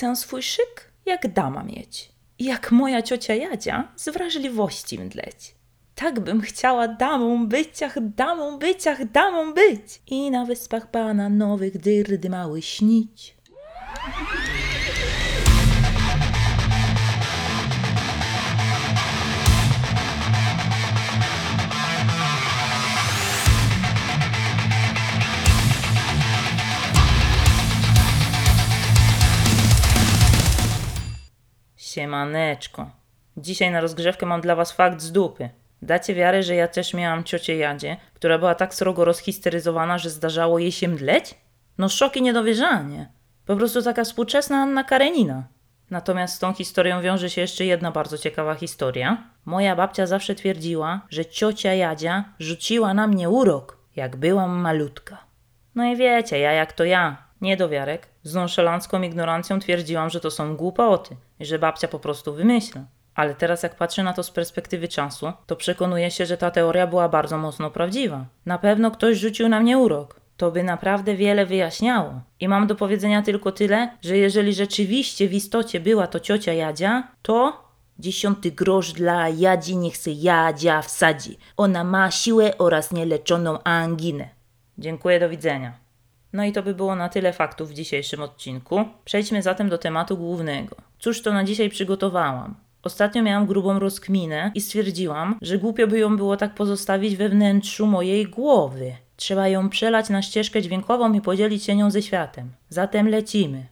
Chcę swój szyk jak dama mieć. Jak moja ciocia Jadzia z wrażliwości mdleć. Tak bym chciała damą być, ach damą być, ach damą być. I na wyspach bananowych dyrdy mały śnić. Siemaneczko. Dzisiaj na rozgrzewkę mam dla was fakt z dupy. Dacie wiarę, że ja też miałam ciocię Jadzie, która była tak srogo rozhisteryzowana, że zdarzało jej się mdleć? No szok i niedowierzanie. Po prostu taka współczesna Anna Karenina. Natomiast z tą historią wiąże się jeszcze jedna bardzo ciekawa historia. Moja babcia zawsze twierdziła, że ciocia Jadzia rzuciła na mnie urok, jak byłam malutka. No i wiecie, ja jak to ja, niedowiarek, z nonszalancką ignorancją twierdziłam, że to są głupoty że babcia po prostu wymyśla. Ale teraz jak patrzę na to z perspektywy czasu, to przekonuję się, że ta teoria była bardzo mocno prawdziwa. Na pewno ktoś rzucił na mnie urok. To by naprawdę wiele wyjaśniało. I mam do powiedzenia tylko tyle, że jeżeli rzeczywiście w istocie była to ciocia Jadzia, to dziesiąty grosz dla Jadzi niech se Jadzia wsadzi. Ona ma siłę oraz nieleczoną anginę. Dziękuję, do widzenia. No i to by było na tyle faktów w dzisiejszym odcinku. Przejdźmy zatem do tematu głównego. Cóż to na dzisiaj przygotowałam? Ostatnio miałam grubą rozkminę i stwierdziłam, że głupio by ją było tak pozostawić we wnętrzu mojej głowy. Trzeba ją przelać na ścieżkę dźwiękową i podzielić się nią ze światem. Zatem lecimy.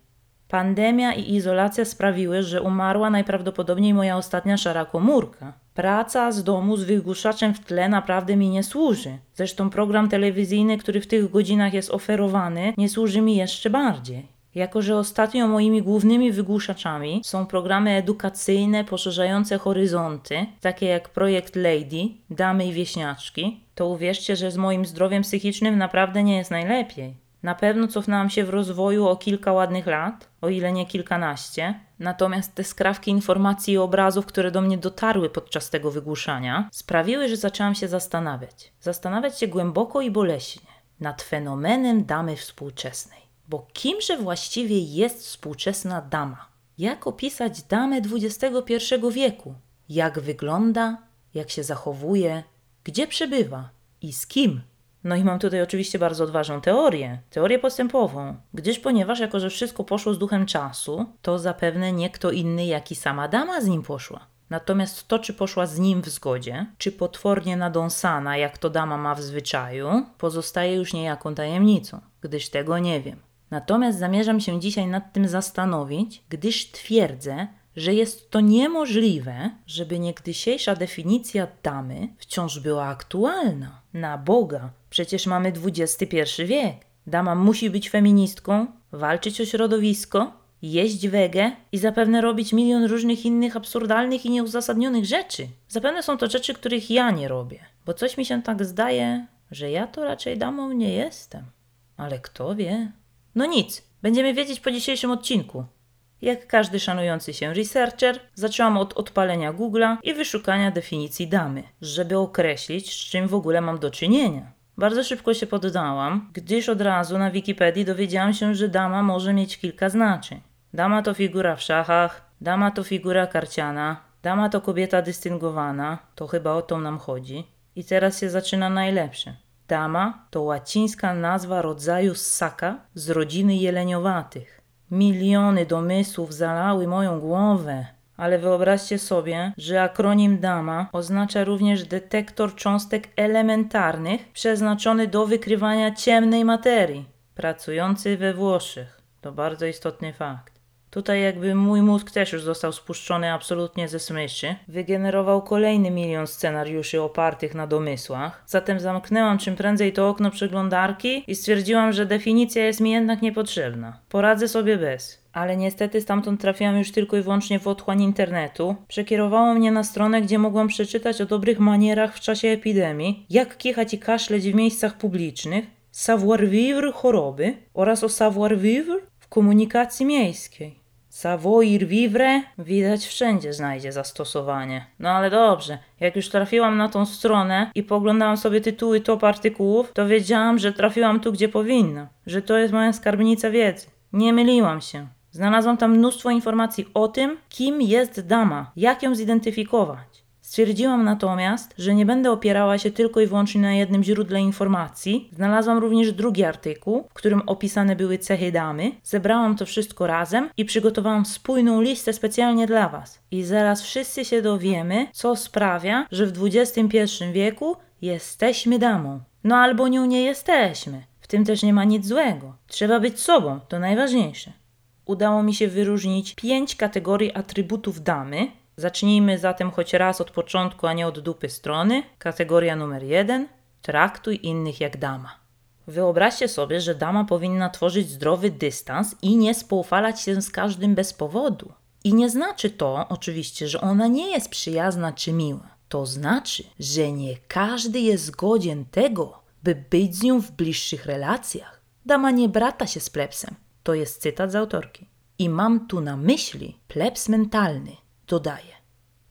Pandemia i izolacja sprawiły, że umarła najprawdopodobniej moja ostatnia szara komórka. Praca z domu z wygłuszaczem w tle naprawdę mi nie służy. Zresztą program telewizyjny, który w tych godzinach jest oferowany, nie służy mi jeszcze bardziej. Jako, że ostatnio moimi głównymi wygłuszaczami są programy edukacyjne poszerzające horyzonty, takie jak projekt Lady, Damy i Wieśniaczki, to uwierzcie, że z moim zdrowiem psychicznym naprawdę nie jest najlepiej. Na pewno cofnęłam się w rozwoju o kilka ładnych lat, o ile nie kilkanaście, natomiast te skrawki informacji i obrazów, które do mnie dotarły podczas tego wygłuszania, sprawiły, że zaczęłam się zastanawiać. Zastanawiać się głęboko i boleśnie nad fenomenem damy współczesnej. Bo kimże właściwie jest współczesna dama? Jak opisać damę XXI wieku? Jak wygląda, jak się zachowuje, gdzie przebywa i z kim? No i mam tutaj oczywiście bardzo odważną teorię, teorię postępową, gdyż ponieważ jako, że wszystko poszło z duchem czasu, to zapewne nie kto inny, jak i sama dama z nim poszła. Natomiast to, czy poszła z nim w zgodzie, czy potwornie nadąsana, jak to dama ma w zwyczaju, pozostaje już niejaką tajemnicą, gdyż tego nie wiem. Natomiast zamierzam się dzisiaj nad tym zastanowić, gdyż twierdzę, że jest to niemożliwe, żeby niegdysiejsza definicja damy wciąż była aktualna. Na Boga, przecież mamy XXI wiek. Dama musi być feministką, walczyć o środowisko, jeść wege i zapewne robić milion różnych innych absurdalnych i nieuzasadnionych rzeczy. Zapewne są to rzeczy, których ja nie robię, bo coś mi się tak zdaje, że ja to raczej damą nie jestem. Ale kto wie? No nic, będziemy wiedzieć po dzisiejszym odcinku. Jak każdy szanujący się researcher, zaczęłam od odpalenia Google'a i wyszukania definicji damy, żeby określić, z czym w ogóle mam do czynienia. Bardzo szybko się poddałam, gdyż od razu na Wikipedii dowiedziałam się, że dama może mieć kilka znaczeń. Dama to figura w szachach, dama to figura karciana, dama to kobieta dystyngowana, to chyba o to nam chodzi. I teraz się zaczyna najlepsze. Dama to łacińska nazwa rodzaju ssaka z rodziny jeleniowatych. Miliony domysłów zalały moją głowę, ale wyobraźcie sobie, że akronim DAMA oznacza również detektor cząstek elementarnych przeznaczony do wykrywania ciemnej materii, pracujący we Włoszech. To bardzo istotny fakt. Tutaj jakby mój mózg też już został spuszczony absolutnie ze smyczy. Wygenerował kolejny milion scenariuszy opartych na domysłach. Zatem zamknęłam czym prędzej to okno przeglądarki i stwierdziłam, że definicja jest mi jednak niepotrzebna. Poradzę sobie bez. Ale niestety stamtąd trafiłam już tylko i wyłącznie w otchłań internetu. Przekierowało mnie na stronę, gdzie mogłam przeczytać o dobrych manierach w czasie epidemii, jak kichać i kaszleć w miejscach publicznych, savoir-vivre choroby oraz o savoir-vivre w komunikacji miejskiej. Savoir vivre widać wszędzie znajdzie zastosowanie. No ale dobrze, jak już trafiłam na tą stronę i poglądałam sobie tytuły top artykułów, to wiedziałam, że trafiłam tu, gdzie powinna, że to jest moja skarbnica wiedzy. Nie myliłam się. Znalazłam tam mnóstwo informacji o tym, kim jest dama, jak ją zidentyfikować. Stwierdziłam natomiast, że nie będę opierała się tylko i wyłącznie na jednym źródle informacji. Znalazłam również drugi artykuł, w którym opisane były cechy damy. Zebrałam to wszystko razem i przygotowałam spójną listę specjalnie dla Was. I zaraz wszyscy się dowiemy, co sprawia, że w XXI wieku jesteśmy damą. No albo nią nie jesteśmy. W tym też nie ma nic złego. Trzeba być sobą, to najważniejsze. Udało mi się wyróżnić pięć kategorii atrybutów damy, Zacznijmy zatem choć raz od początku, a nie od dupy strony. Kategoria numer jeden: traktuj innych jak dama. Wyobraźcie sobie, że dama powinna tworzyć zdrowy dystans i nie spoufalać się z każdym bez powodu. I nie znaczy to oczywiście, że ona nie jest przyjazna czy miła. To znaczy, że nie każdy jest godzien tego, by być z nią w bliższych relacjach. Dama nie brata się z plebsem. To jest cytat z autorki. I mam tu na myśli plebs mentalny – dodaje.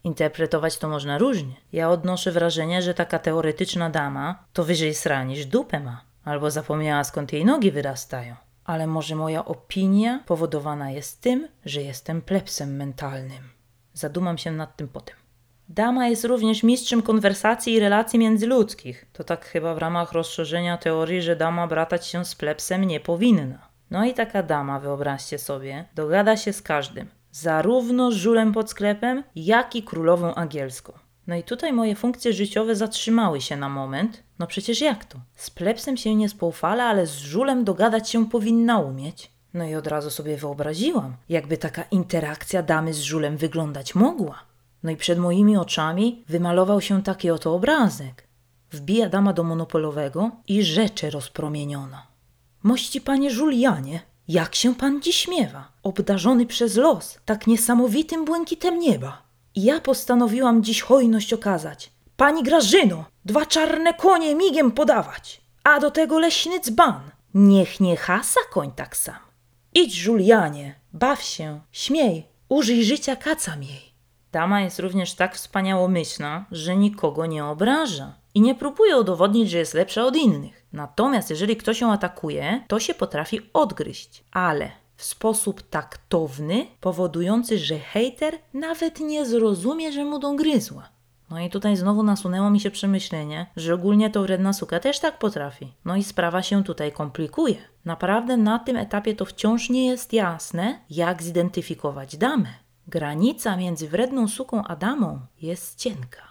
Interpretować to można różnie. Ja odnoszę wrażenie, że taka teoretyczna dama to wyżej sra niż dupę ma, albo zapomniała skąd jej nogi wyrastają. Ale może moja opinia powodowana jest tym, że jestem plepsem mentalnym. Zadumam się nad tym potem. Dama jest również mistrzem konwersacji i relacji międzyludzkich. To tak chyba w ramach rozszerzenia teorii, że dama bratać się z plepsem nie powinna. No i taka dama, wyobraźcie sobie, dogada się z każdym zarówno żulem pod sklepem, jak i królową angielską. No i tutaj moje funkcje życiowe zatrzymały się na moment. No przecież jak to? Z plepsem się nie spoufala, ale z żulem dogadać się powinna umieć. No i od razu sobie wyobraziłam, jakby taka interakcja damy z żulem wyglądać mogła. No i przed moimi oczami wymalował się taki oto obrazek. Wbija dama do monopolowego i rzeczy rozpromieniona. Mości panie Julianie, jak się pan dziś miewa, obdarzony przez los tak niesamowitym błękitem nieba? ja postanowiłam dziś hojność okazać. Pani Grażyno, dwa czarne konie migiem podawać, a do tego leśny dzban. Niech nie hasa koń tak sam. Idź, Julianie, baw się, śmiej, użyj życia kacam jej. Dama jest również tak wspaniałomyślna, że nikogo nie obraża i nie próbuje udowodnić, że jest lepsza od innych. Natomiast jeżeli ktoś ją atakuje, to się potrafi odgryźć, ale w sposób taktowny, powodujący, że hejter nawet nie zrozumie, że mu dogryzła. No i tutaj znowu nasunęło mi się przemyślenie, że ogólnie to wredna suka też tak potrafi. No i sprawa się tutaj komplikuje. Naprawdę na tym etapie to wciąż nie jest jasne, jak zidentyfikować damę. Granica między wredną suką a damą jest cienka.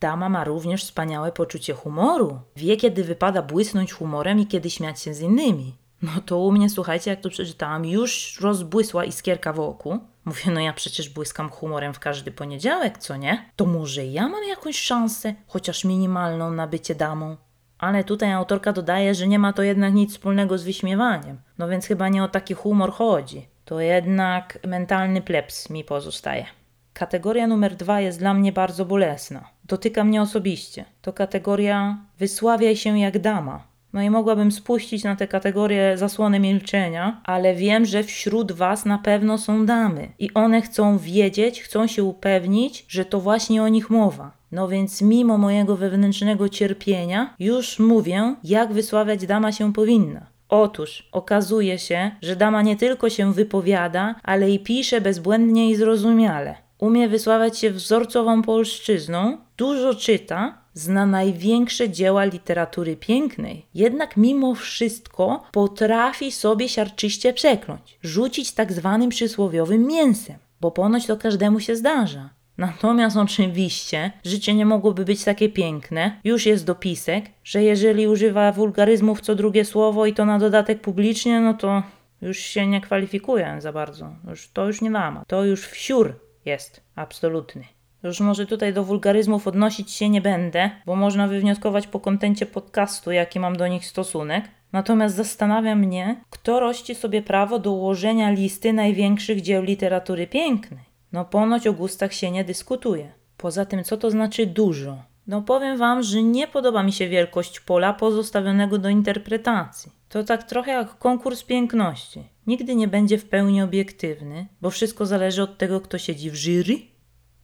Dama ma również wspaniałe poczucie humoru. Wie, kiedy wypada błysnąć humorem i kiedy śmiać się z innymi. No to u mnie, słuchajcie, jak to przeczytałam, już rozbłysła iskierka w oku. Mówię, no ja przecież błyskam humorem w każdy poniedziałek, co nie? To może ja mam jakąś szansę, chociaż minimalną, na bycie damą? Ale tutaj autorka dodaje, że nie ma to jednak nic wspólnego z wyśmiewaniem. No więc chyba nie o taki humor chodzi. To jednak mentalny plebs mi pozostaje. Kategoria numer dwa jest dla mnie bardzo bolesna. Dotyka mnie osobiście. To kategoria wysławiaj się jak dama. No i mogłabym spuścić na tę kategorię zasłony milczenia, ale wiem, że wśród Was na pewno są damy i one chcą wiedzieć, chcą się upewnić, że to właśnie o nich mowa. No więc mimo mojego wewnętrznego cierpienia już mówię, jak wysławiać dama się powinna. Otóż okazuje się, że dama nie tylko się wypowiada, ale i pisze bezbłędnie i zrozumiale. Umie wysławiać się wzorcową polszczyzną, dużo czyta, zna największe dzieła literatury pięknej, jednak mimo wszystko potrafi sobie siarczyście przekląć, rzucić tak zwanym przysłowiowym mięsem, bo ponoć to każdemu się zdarza. Natomiast oczywiście życie nie mogłoby być takie piękne, już jest dopisek, że jeżeli używa wulgaryzmów co drugie słowo i to na dodatek publicznie, no to już się nie kwalifikuje za bardzo. Już, to już nie dama. To już wsiur jest absolutny. Już może tutaj do wulgaryzmów odnosić się nie będę, bo można wywnioskować po kontencie podcastu, jaki mam do nich stosunek. Natomiast zastanawia mnie, kto rości sobie prawo do ułożenia listy największych dzieł literatury pięknej. No ponoć o gustach się nie dyskutuje. Poza tym, co to znaczy dużo? No powiem wam, że nie podoba mi się wielkość pola pozostawionego do interpretacji. To tak trochę jak konkurs piękności. Nigdy nie będzie w pełni obiektywny, bo wszystko zależy od tego, kto siedzi w jury.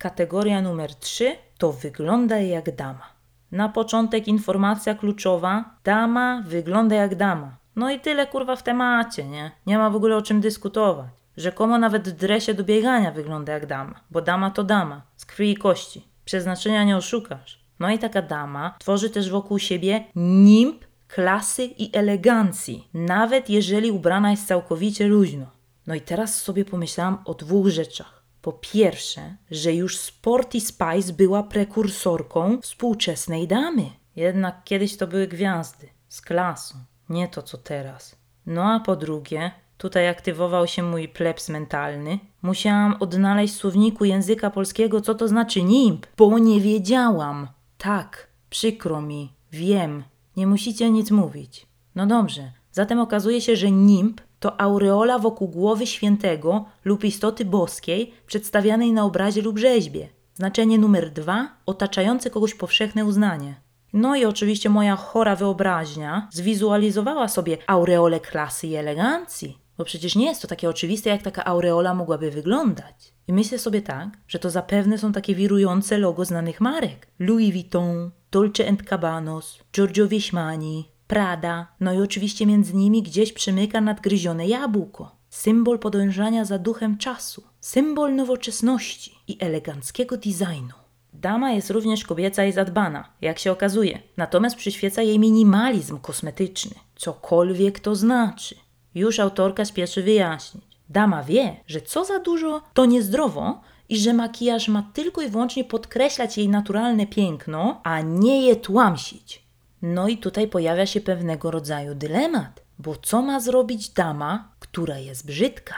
Kategoria numer 3 to wygląda jak dama. Na początek informacja kluczowa: dama wygląda jak dama. No i tyle kurwa w temacie, nie? Nie ma w ogóle o czym dyskutować. Rzekomo nawet w dresie do biegania wygląda jak dama, bo dama to dama, z krwi i kości. Przeznaczenia nie oszukasz. No i taka dama tworzy też wokół siebie nimb klasy i elegancji, nawet jeżeli ubrana jest całkowicie luźno. No i teraz sobie pomyślałam o dwóch rzeczach. Po pierwsze, że już Sporty Spice była prekursorką współczesnej damy. Jednak kiedyś to były gwiazdy, z klasą, nie to co teraz. No a po drugie, tutaj aktywował się mój plebs mentalny. Musiałam odnaleźć w słowniku języka polskiego, co to znaczy nimb, bo nie wiedziałam. Tak, przykro mi, wiem, nie musicie nic mówić. No dobrze, zatem okazuje się, że nimb to aureola wokół głowy świętego lub istoty boskiej przedstawianej na obrazie lub rzeźbie. Znaczenie numer dwa otaczające kogoś powszechne uznanie. No i oczywiście moja chora wyobraźnia zwizualizowała sobie aureolę klasy i elegancji, bo przecież nie jest to takie oczywiste, jak taka aureola mogłaby wyglądać. I myślę sobie tak, że to zapewne są takie wirujące logo znanych marek. Louis Vuitton, Dolce Cabbanos, Giorgio Wiśmani, Prada, no i oczywiście między nimi gdzieś przymyka nadgryzione jabłko. Symbol podążania za duchem czasu, symbol nowoczesności i eleganckiego designu. Dama jest również kobieca i zadbana, jak się okazuje, natomiast przyświeca jej minimalizm kosmetyczny, cokolwiek to znaczy. Już autorka spieszy wyjaśnić. Dama wie, że co za dużo to niezdrowo i że makijaż ma tylko i wyłącznie podkreślać jej naturalne piękno, a nie je tłamsić. No i tutaj pojawia się pewnego rodzaju dylemat, bo co ma zrobić dama, która jest brzydka?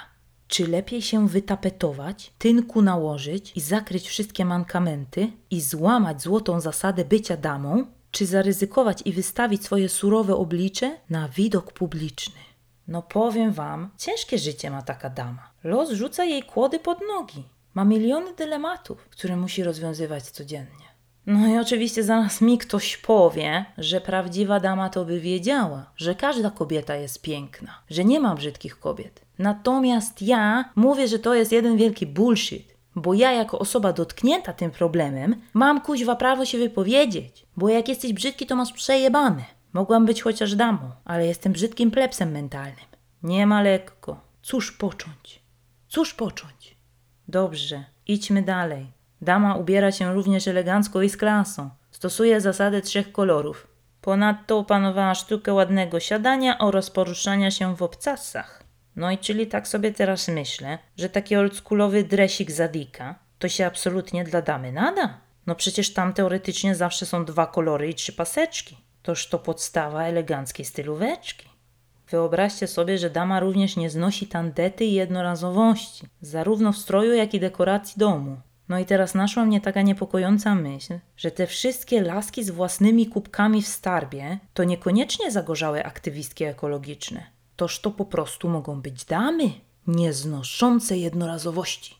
Czy lepiej się wytapetować, tynku nałożyć i zakryć wszystkie mankamenty i złamać złotą zasadę bycia damą, czy zaryzykować i wystawić swoje surowe oblicze na widok publiczny? No powiem wam, ciężkie życie ma taka dama. Los rzuca jej kłody pod nogi. Ma miliony dylematów, które musi rozwiązywać codziennie. No i oczywiście zaraz mi ktoś powie, że prawdziwa dama to by wiedziała, że każda kobieta jest piękna, że nie ma brzydkich kobiet. Natomiast ja mówię, że to jest jeden wielki bullshit, bo ja jako osoba dotknięta tym problemem mam kuźwa prawo się wypowiedzieć, bo jak jesteś brzydki to masz przejebane. Mogłam być chociaż damą, ale jestem brzydkim plepsem mentalnym. Nie ma lekko. Cóż począć? Cóż począć? Dobrze, idźmy dalej. Dama ubiera się również elegancko i z klasą. Stosuje zasadę trzech kolorów. Ponadto opanowała sztukę ładnego siadania oraz poruszania się w obcasach. No i czyli tak sobie teraz myślę, że taki oldschoolowy dresik Zadika to się absolutnie dla damy nada. No przecież tam teoretycznie zawsze są dwa kolory i trzy paseczki. Toż to podstawa eleganckiej stylóweczki. Wyobraźcie sobie, że dama również nie znosi tandety i jednorazowości, zarówno w stroju, jak i dekoracji domu. No i teraz naszła mnie taka niepokojąca myśl, że te wszystkie laski z własnymi kubkami w starbie to niekoniecznie zagorzałe aktywistki ekologiczne. Toż to po prostu mogą być damy, nieznoszące jednorazowości.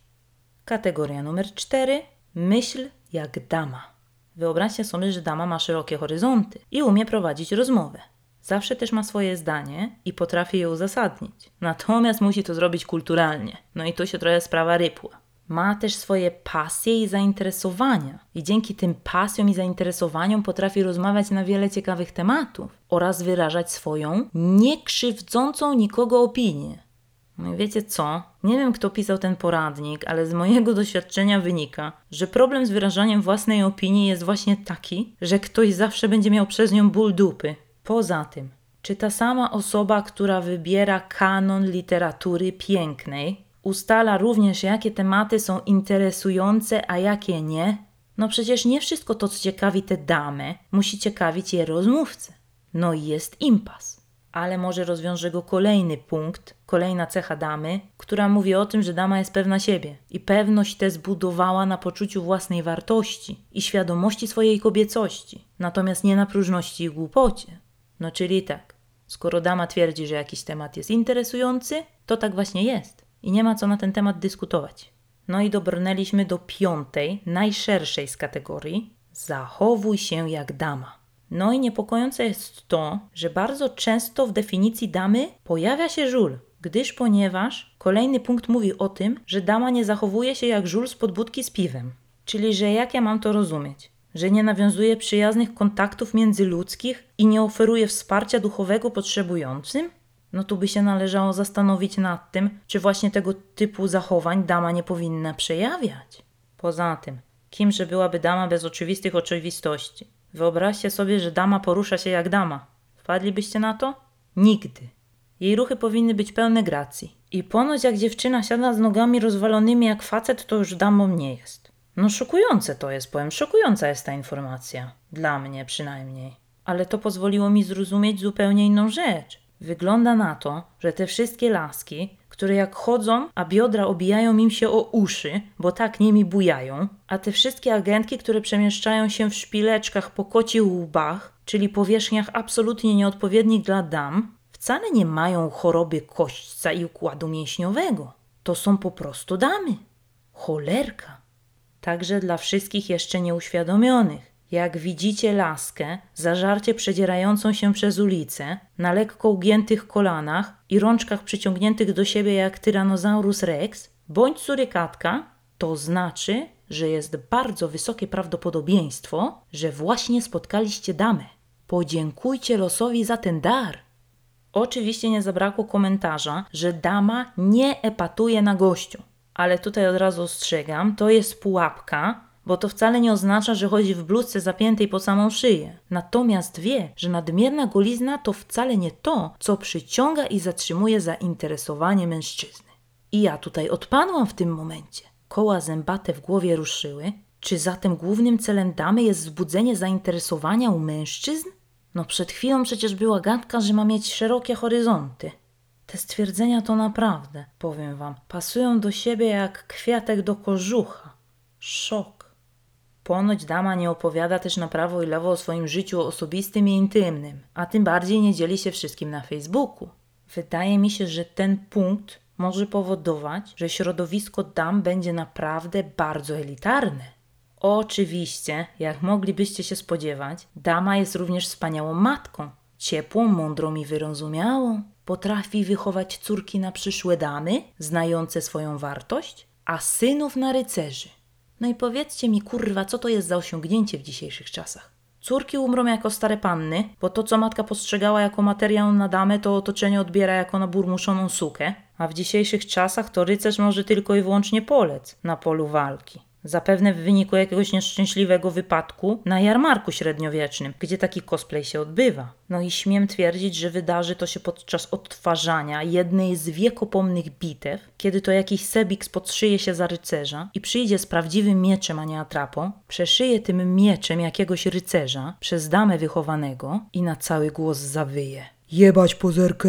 Kategoria numer 4. Myśl jak dama. Wyobraźcie sobie, że dama ma szerokie horyzonty i umie prowadzić rozmowę. Zawsze też ma swoje zdanie i potrafi je uzasadnić. Natomiast musi to zrobić kulturalnie. No i tu się trochę sprawa rypła. Ma też swoje pasje i zainteresowania, i dzięki tym pasjom i zainteresowaniom potrafi rozmawiać na wiele ciekawych tematów oraz wyrażać swoją, niekrzywdzącą nikogo opinię. No i wiecie co? Nie wiem, kto pisał ten poradnik, ale z mojego doświadczenia wynika, że problem z wyrażaniem własnej opinii jest właśnie taki, że ktoś zawsze będzie miał przez nią ból dupy. Poza tym, czy ta sama osoba, która wybiera kanon literatury pięknej, ustala również, jakie tematy są interesujące, a jakie nie? No przecież nie wszystko to, co ciekawi tę damę, musi ciekawić je rozmówcę. No i jest impas ale może rozwiąże go kolejny punkt, kolejna cecha damy, która mówi o tym, że dama jest pewna siebie i pewność tę zbudowała na poczuciu własnej wartości i świadomości swojej kobiecości, natomiast nie na próżności i głupocie. No czyli tak, skoro dama twierdzi, że jakiś temat jest interesujący, to tak właśnie jest i nie ma co na ten temat dyskutować. No i dobrnęliśmy do piątej, najszerszej z kategorii zachowuj się jak dama. No i niepokojące jest to, że bardzo często w definicji damy pojawia się żul, gdyż ponieważ kolejny punkt mówi o tym, że dama nie zachowuje się jak żul z podbudki z piwem. Czyli, że jak ja mam to rozumieć? Że nie nawiązuje przyjaznych kontaktów międzyludzkich i nie oferuje wsparcia duchowego potrzebującym? No tu by się należało zastanowić nad tym, czy właśnie tego typu zachowań dama nie powinna przejawiać. Poza tym, kimże byłaby dama bez oczywistych oczywistości? Wyobraźcie sobie, że dama porusza się jak dama. Wpadlibyście na to? Nigdy. Jej ruchy powinny być pełne gracji. I ponoć jak dziewczyna siada z nogami rozwalonymi jak facet, to już damą nie jest. No szokujące to jest, powiem, szokująca jest ta informacja. Dla mnie przynajmniej. Ale to pozwoliło mi zrozumieć zupełnie inną rzecz. Wygląda na to, że te wszystkie laski, które jak chodzą, a biodra obijają im się o uszy, bo tak nimi bujają, a te wszystkie agentki, które przemieszczają się w szpileczkach po kocich łbach, czyli powierzchniach absolutnie nieodpowiednich dla dam, wcale nie mają choroby kośćca i układu mięśniowego. To są po prostu damy. Cholerka. Także dla wszystkich jeszcze nieuświadomionych. Jak widzicie laskę, zażarcie przedzierającą się przez ulicę, na lekko ugiętych kolanach i rączkach przyciągniętych do siebie jak Tyrannosaurus rex, bądź surykatka, to znaczy, że jest bardzo wysokie prawdopodobieństwo, że właśnie spotkaliście damę. Podziękujcie losowi za ten dar. Oczywiście nie zabrakło komentarza, że dama nie epatuje na gościu. Ale tutaj od razu ostrzegam, to jest pułapka, bo to wcale nie oznacza, że chodzi w bluzce zapiętej po samą szyję. Natomiast wie, że nadmierna golizna to wcale nie to, co przyciąga i zatrzymuje zainteresowanie mężczyzny. I ja tutaj odpadłam w tym momencie. Koła zębate w głowie ruszyły. Czy zatem głównym celem damy jest wzbudzenie zainteresowania u mężczyzn? No przed chwilą przecież była gadka, że ma mieć szerokie horyzonty. Te stwierdzenia to naprawdę, powiem wam, pasują do siebie jak kwiatek do kożucha. Szok. Ponoć dama nie opowiada też na prawo i lewo o swoim życiu osobistym i intymnym, a tym bardziej nie dzieli się wszystkim na Facebooku. Wydaje mi się, że ten punkt może powodować, że środowisko dam będzie naprawdę bardzo elitarne. Oczywiście, jak moglibyście się spodziewać, dama jest również wspaniałą matką. Ciepłą, mądrą i wyrozumiałą. Potrafi wychować córki na przyszłe damy, znające swoją wartość, a synów na rycerzy. No i powiedzcie mi, kurwa, co to jest za osiągnięcie w dzisiejszych czasach? Córki umrą jako stare panny, bo to, co matka postrzegała jako materiał na damę, to otoczenie odbiera jako na burmuszoną sukę, a w dzisiejszych czasach to rycerz może tylko i wyłącznie polec na polu walki. Zapewne w wyniku jakiegoś nieszczęśliwego wypadku na jarmarku średniowiecznym, gdzie taki cosplay się odbywa. No i śmiem twierdzić, że wydarzy to się podczas odtwarzania jednej z wiekopomnych bitew, kiedy to jakiś Sebix podszyje się za rycerza i przyjdzie z prawdziwym mieczem, a nie atrapą, przeszyje tym mieczem jakiegoś rycerza przez damę wychowanego i na cały głos zawyje. Jebać pozerkę,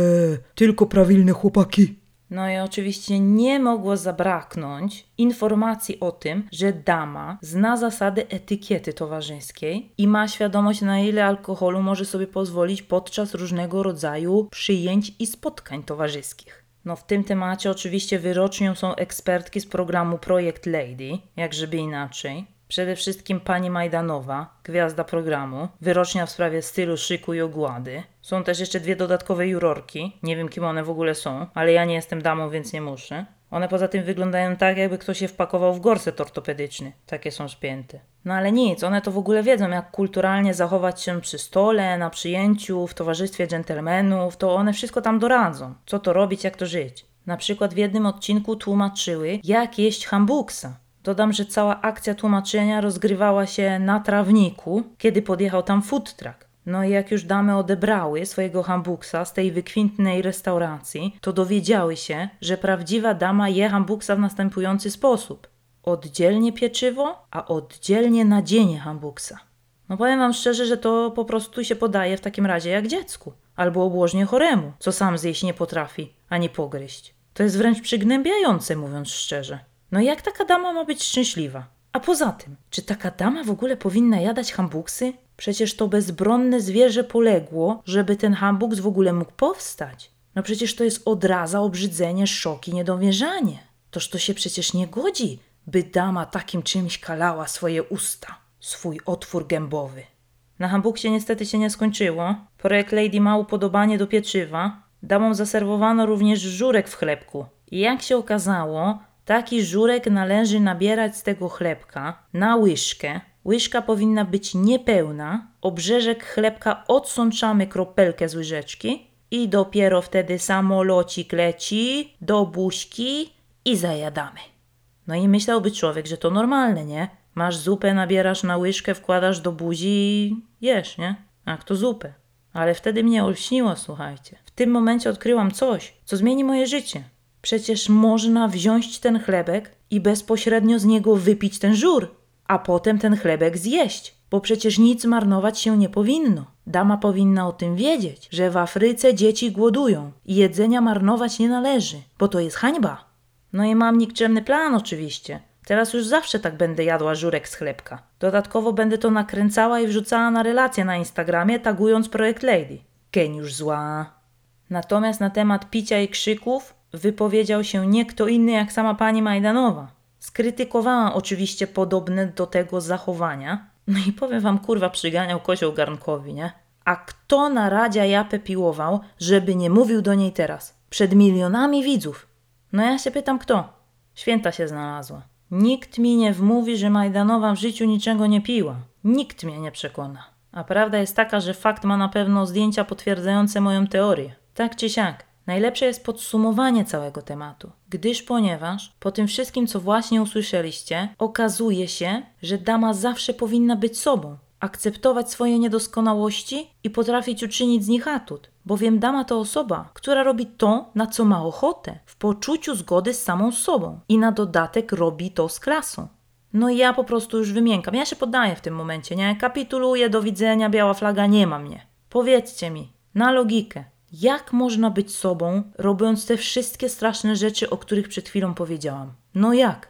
tylko prawilne chłopaki. No i oczywiście nie mogło zabraknąć informacji o tym, że dama zna zasady etykiety towarzyskiej i ma świadomość, na ile alkoholu może sobie pozwolić podczas różnego rodzaju przyjęć i spotkań towarzyskich. No w tym temacie oczywiście wyrocznią są ekspertki z programu Projekt Lady, jak żeby inaczej. Przede wszystkim pani Majdanowa, gwiazda programu, wyrocznia w sprawie stylu, szyku i ogłady. Są też jeszcze dwie dodatkowe jurorki, nie wiem kim one w ogóle są, ale ja nie jestem damą, więc nie muszę. One poza tym wyglądają tak, jakby ktoś się wpakował w gorset ortopedyczny. Takie są spięte. No ale nic, one to w ogóle wiedzą, jak kulturalnie zachować się przy stole, na przyjęciu, w towarzystwie dżentelmenów, to one wszystko tam doradzą. Co to robić, jak to żyć. Na przykład w jednym odcinku tłumaczyły, jak jeść hambuksa. Dodam, że cała akcja tłumaczenia rozgrywała się na trawniku, kiedy podjechał tam food truck. No i jak już damy odebrały swojego hambuksa z tej wykwintnej restauracji, to dowiedziały się, że prawdziwa dama je hambuksa w następujący sposób. Oddzielnie pieczywo, a oddzielnie nadzienie hambuksa. No powiem wam szczerze, że to po prostu się podaje w takim razie jak dziecku. Albo obłożnie choremu, co sam zjeść nie potrafi, ani pogryźć. To jest wręcz przygnębiające, mówiąc szczerze. No jak taka dama ma być szczęśliwa? A poza tym, czy taka dama w ogóle powinna jadać hambuksy? Przecież to bezbronne zwierzę poległo, żeby ten hambuks w ogóle mógł powstać. No przecież to jest odraza, obrzydzenie, szok i niedowierzanie. Toż to się przecież nie godzi, by dama takim czymś kalała swoje usta, swój otwór gębowy. Na hambuksie niestety się nie skończyło. Projekt Lady ma upodobanie do pieczywa. Damom zaserwowano również żurek w chlebku. I jak się okazało, Taki żurek należy nabierać z tego chlebka na łyżkę. Łyżka powinna być niepełna. Obrzeżek chlebka odsączamy kropelkę z łyżeczki i dopiero wtedy samolocik leci do buźki i zajadamy. No i myślałby człowiek, że to normalne, nie? Masz zupę, nabierasz na łyżkę, wkładasz do buzi i jesz, nie? Jak to zupę. Ale wtedy mnie olśniło, słuchajcie. W tym momencie odkryłam coś, co zmieni moje życie. Przecież można wziąć ten chlebek i bezpośrednio z niego wypić ten żur, a potem ten chlebek zjeść, bo przecież nic marnować się nie powinno. Dama powinna o tym wiedzieć, że w Afryce dzieci głodują i jedzenia marnować nie należy, bo to jest hańba. No i mam nikczemny plan oczywiście. Teraz już zawsze tak będę jadła żurek z chlebka. Dodatkowo będę to nakręcała i wrzucała na relacje na Instagramie, tagując projekt Lady. Geniusz zła. Natomiast na temat picia i krzyków wypowiedział się nie kto inny jak sama pani Majdanowa. Skrytykowała oczywiście podobne do tego zachowania. No i powiem wam, kurwa, przyganiał kozioł garnkowi, nie? A kto na Radzia Japę piłował, żeby nie mówił do niej teraz? Przed milionami widzów. No ja się pytam kto? Święta się znalazła. Nikt mi nie wmówi, że Majdanowa w życiu niczego nie piła. Nikt mnie nie przekona. A prawda jest taka, że fakt ma na pewno zdjęcia potwierdzające moją teorię. Tak czy siak, najlepsze jest podsumowanie całego tematu, gdyż ponieważ po tym wszystkim, co właśnie usłyszeliście, okazuje się, że dama zawsze powinna być sobą, akceptować swoje niedoskonałości i potrafić uczynić z nich atut, bowiem dama to osoba, która robi to, na co ma ochotę, w poczuciu zgody z samą sobą i na dodatek robi to z klasą. No i ja po prostu już wymiękam. Ja się poddaję w tym momencie, nie? Kapituluję, do widzenia, biała flaga, nie ma mnie. Powiedzcie mi, na logikę, jak można być sobą, robiąc te wszystkie straszne rzeczy, o których przed chwilą powiedziałam? No jak?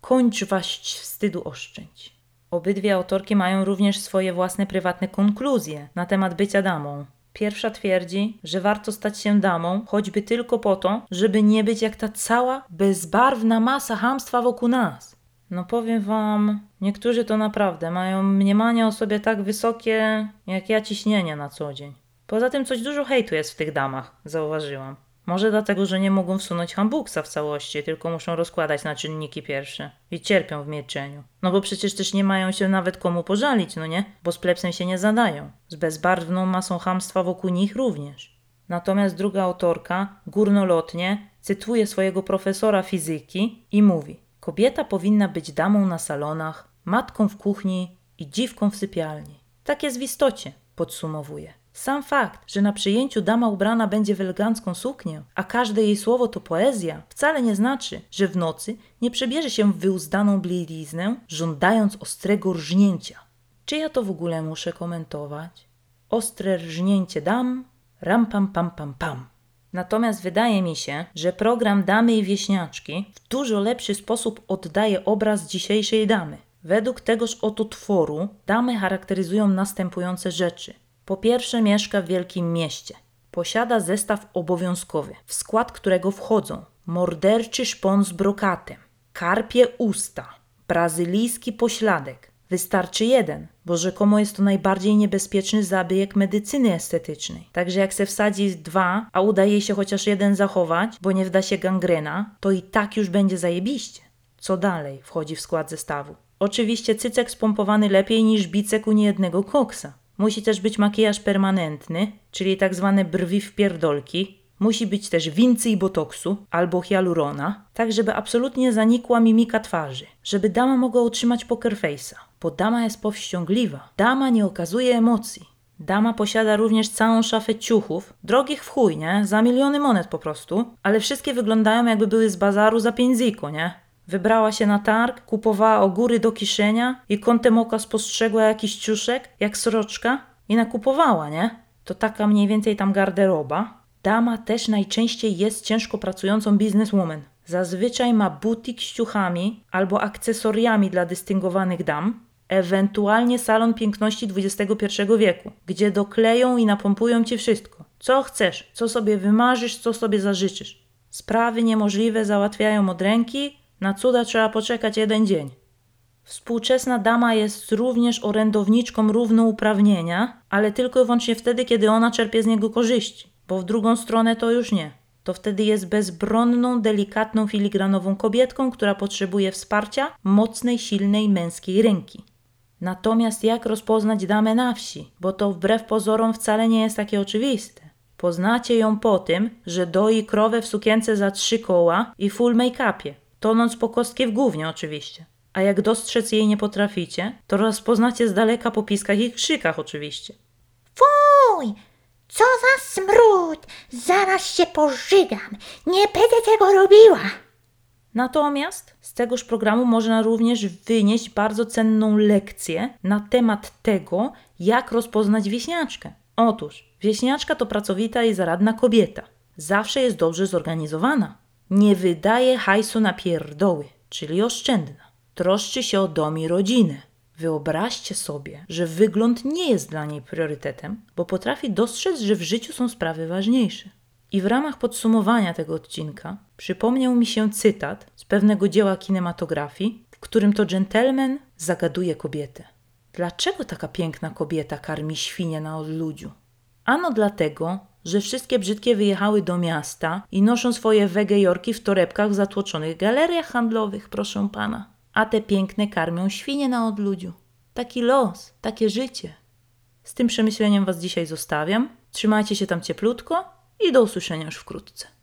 Kończ waść wstydu oszczędź. Obydwie autorki mają również swoje własne prywatne konkluzje na temat bycia damą. Pierwsza twierdzi, że warto stać się damą, choćby tylko po to, żeby nie być jak ta cała bezbarwna masa hamstwa wokół nas. No powiem wam, niektórzy to naprawdę mają mniemanie o sobie tak wysokie, jak ja ciśnienie na co dzień. Poza tym coś dużo hejtu jest w tych damach, zauważyłam. Może dlatego, że nie mogą wsunąć hambuksa w całości, tylko muszą rozkładać na czynniki pierwsze. I cierpią w milczeniu. No bo przecież też nie mają się nawet komu pożalić, no nie? Bo z plepsem się nie zadają. Z bezbarwną masą hamstwa wokół nich również. Natomiast druga autorka, górnolotnie, cytuje swojego profesora fizyki i mówi Kobieta powinna być damą na salonach, matką w kuchni i dziwką w sypialni. Tak jest w istocie, podsumowuje. Sam fakt, że na przyjęciu dama ubrana będzie w elegancką suknię, a każde jej słowo to poezja, wcale nie znaczy, że w nocy nie przebierze się w wyuzdaną bieliznę, żądając ostrego rżnięcia. Czy ja to w ogóle muszę komentować? Ostre rżnięcie dam, ram pam pam pam pam. Natomiast wydaje mi się, że program Damy i Wieśniaczki w dużo lepszy sposób oddaje obraz dzisiejszej damy. Według tegoż oto tworu damy charakteryzują następujące rzeczy – po pierwsze, mieszka w wielkim mieście. Posiada zestaw obowiązkowy, w skład którego wchodzą morderczy szpon z brokatem, karpie usta, brazylijski pośladek. Wystarczy jeden, bo rzekomo jest to najbardziej niebezpieczny zabieg medycyny estetycznej. Także jak se wsadzi dwa, a udaje się chociaż jeden zachować, bo nie wda się gangrena, to i tak już będzie zajebiście. Co dalej wchodzi w skład zestawu? Oczywiście cycek spompowany lepiej niż bicek u niejednego koksa. Musi też być makijaż permanentny, czyli tak zwane brwi w pierdolki. Musi być też więcej botoksu albo hialurona, tak żeby absolutnie zanikła mimika twarzy, żeby dama mogła utrzymać poker face'a, bo dama jest powściągliwa. Dama nie okazuje emocji. Dama posiada również całą szafę ciuchów, drogich w chuj, nie? Za miliony monet po prostu, ale wszystkie wyglądają jakby były z bazaru za pięć ziko, nie? Wybrała się na targ, kupowała ogóry do kieszenia i kątem oka spostrzegła jakiś ciuszek, jak sroczka i nakupowała, nie? To taka mniej więcej tam garderoba. Dama też najczęściej jest ciężko pracującą bizneswoman. Zazwyczaj ma butik z ciuchami albo akcesoriami dla dystyngowanych dam, ewentualnie salon piękności XXI wieku, gdzie dokleją i napompują ci wszystko. Co chcesz, co sobie wymarzysz, co sobie zażyczysz. Sprawy niemożliwe załatwiają od ręki, na cuda trzeba poczekać jeden dzień. Współczesna dama jest również orędowniczką równouprawnienia, ale tylko i wyłącznie wtedy, kiedy ona czerpie z niego korzyści, bo w drugą stronę to już nie. To wtedy jest bezbronną, delikatną, filigranową kobietką, która potrzebuje wsparcia mocnej, silnej męskiej ręki. Natomiast jak rozpoznać damę na wsi? Bo to wbrew pozorom wcale nie jest takie oczywiste. Poznacie ją po tym, że doi krowę w sukience za trzy koła i full make-upie, tonąc po kostkę w gównie oczywiście. A jak dostrzec jej nie potraficie, to rozpoznacie z daleka po piskach i krzykach oczywiście. Fuj! Co za smród! Zaraz się pożygam! Nie będę tego robiła! Natomiast z tegoż programu można również wynieść bardzo cenną lekcję na temat tego, jak rozpoznać wieśniaczkę. Otóż, wieśniaczka to pracowita i zaradna kobieta. Zawsze jest dobrze zorganizowana. Nie wydaje hajsu na pierdoły, czyli oszczędna. Troszczy się o dom i rodzinę. Wyobraźcie sobie, że wygląd nie jest dla niej priorytetem, bo potrafi dostrzec, że w życiu są sprawy ważniejsze. I w ramach podsumowania tego odcinka przypomniał mi się cytat z pewnego dzieła kinematografii, w którym to dżentelmen zagaduje kobietę. Dlaczego taka piękna kobieta karmi świnie na odludziu? Ano dlatego, że wszystkie brzydkie wyjechały do miasta i noszą swoje wegejorki w torebkach w zatłoczonych galeriach handlowych, proszę pana. A te piękne karmią świnie na odludziu. Taki los, takie życie. Z tym przemyśleniem Was dzisiaj zostawiam. Trzymajcie się tam cieplutko i do usłyszenia już wkrótce.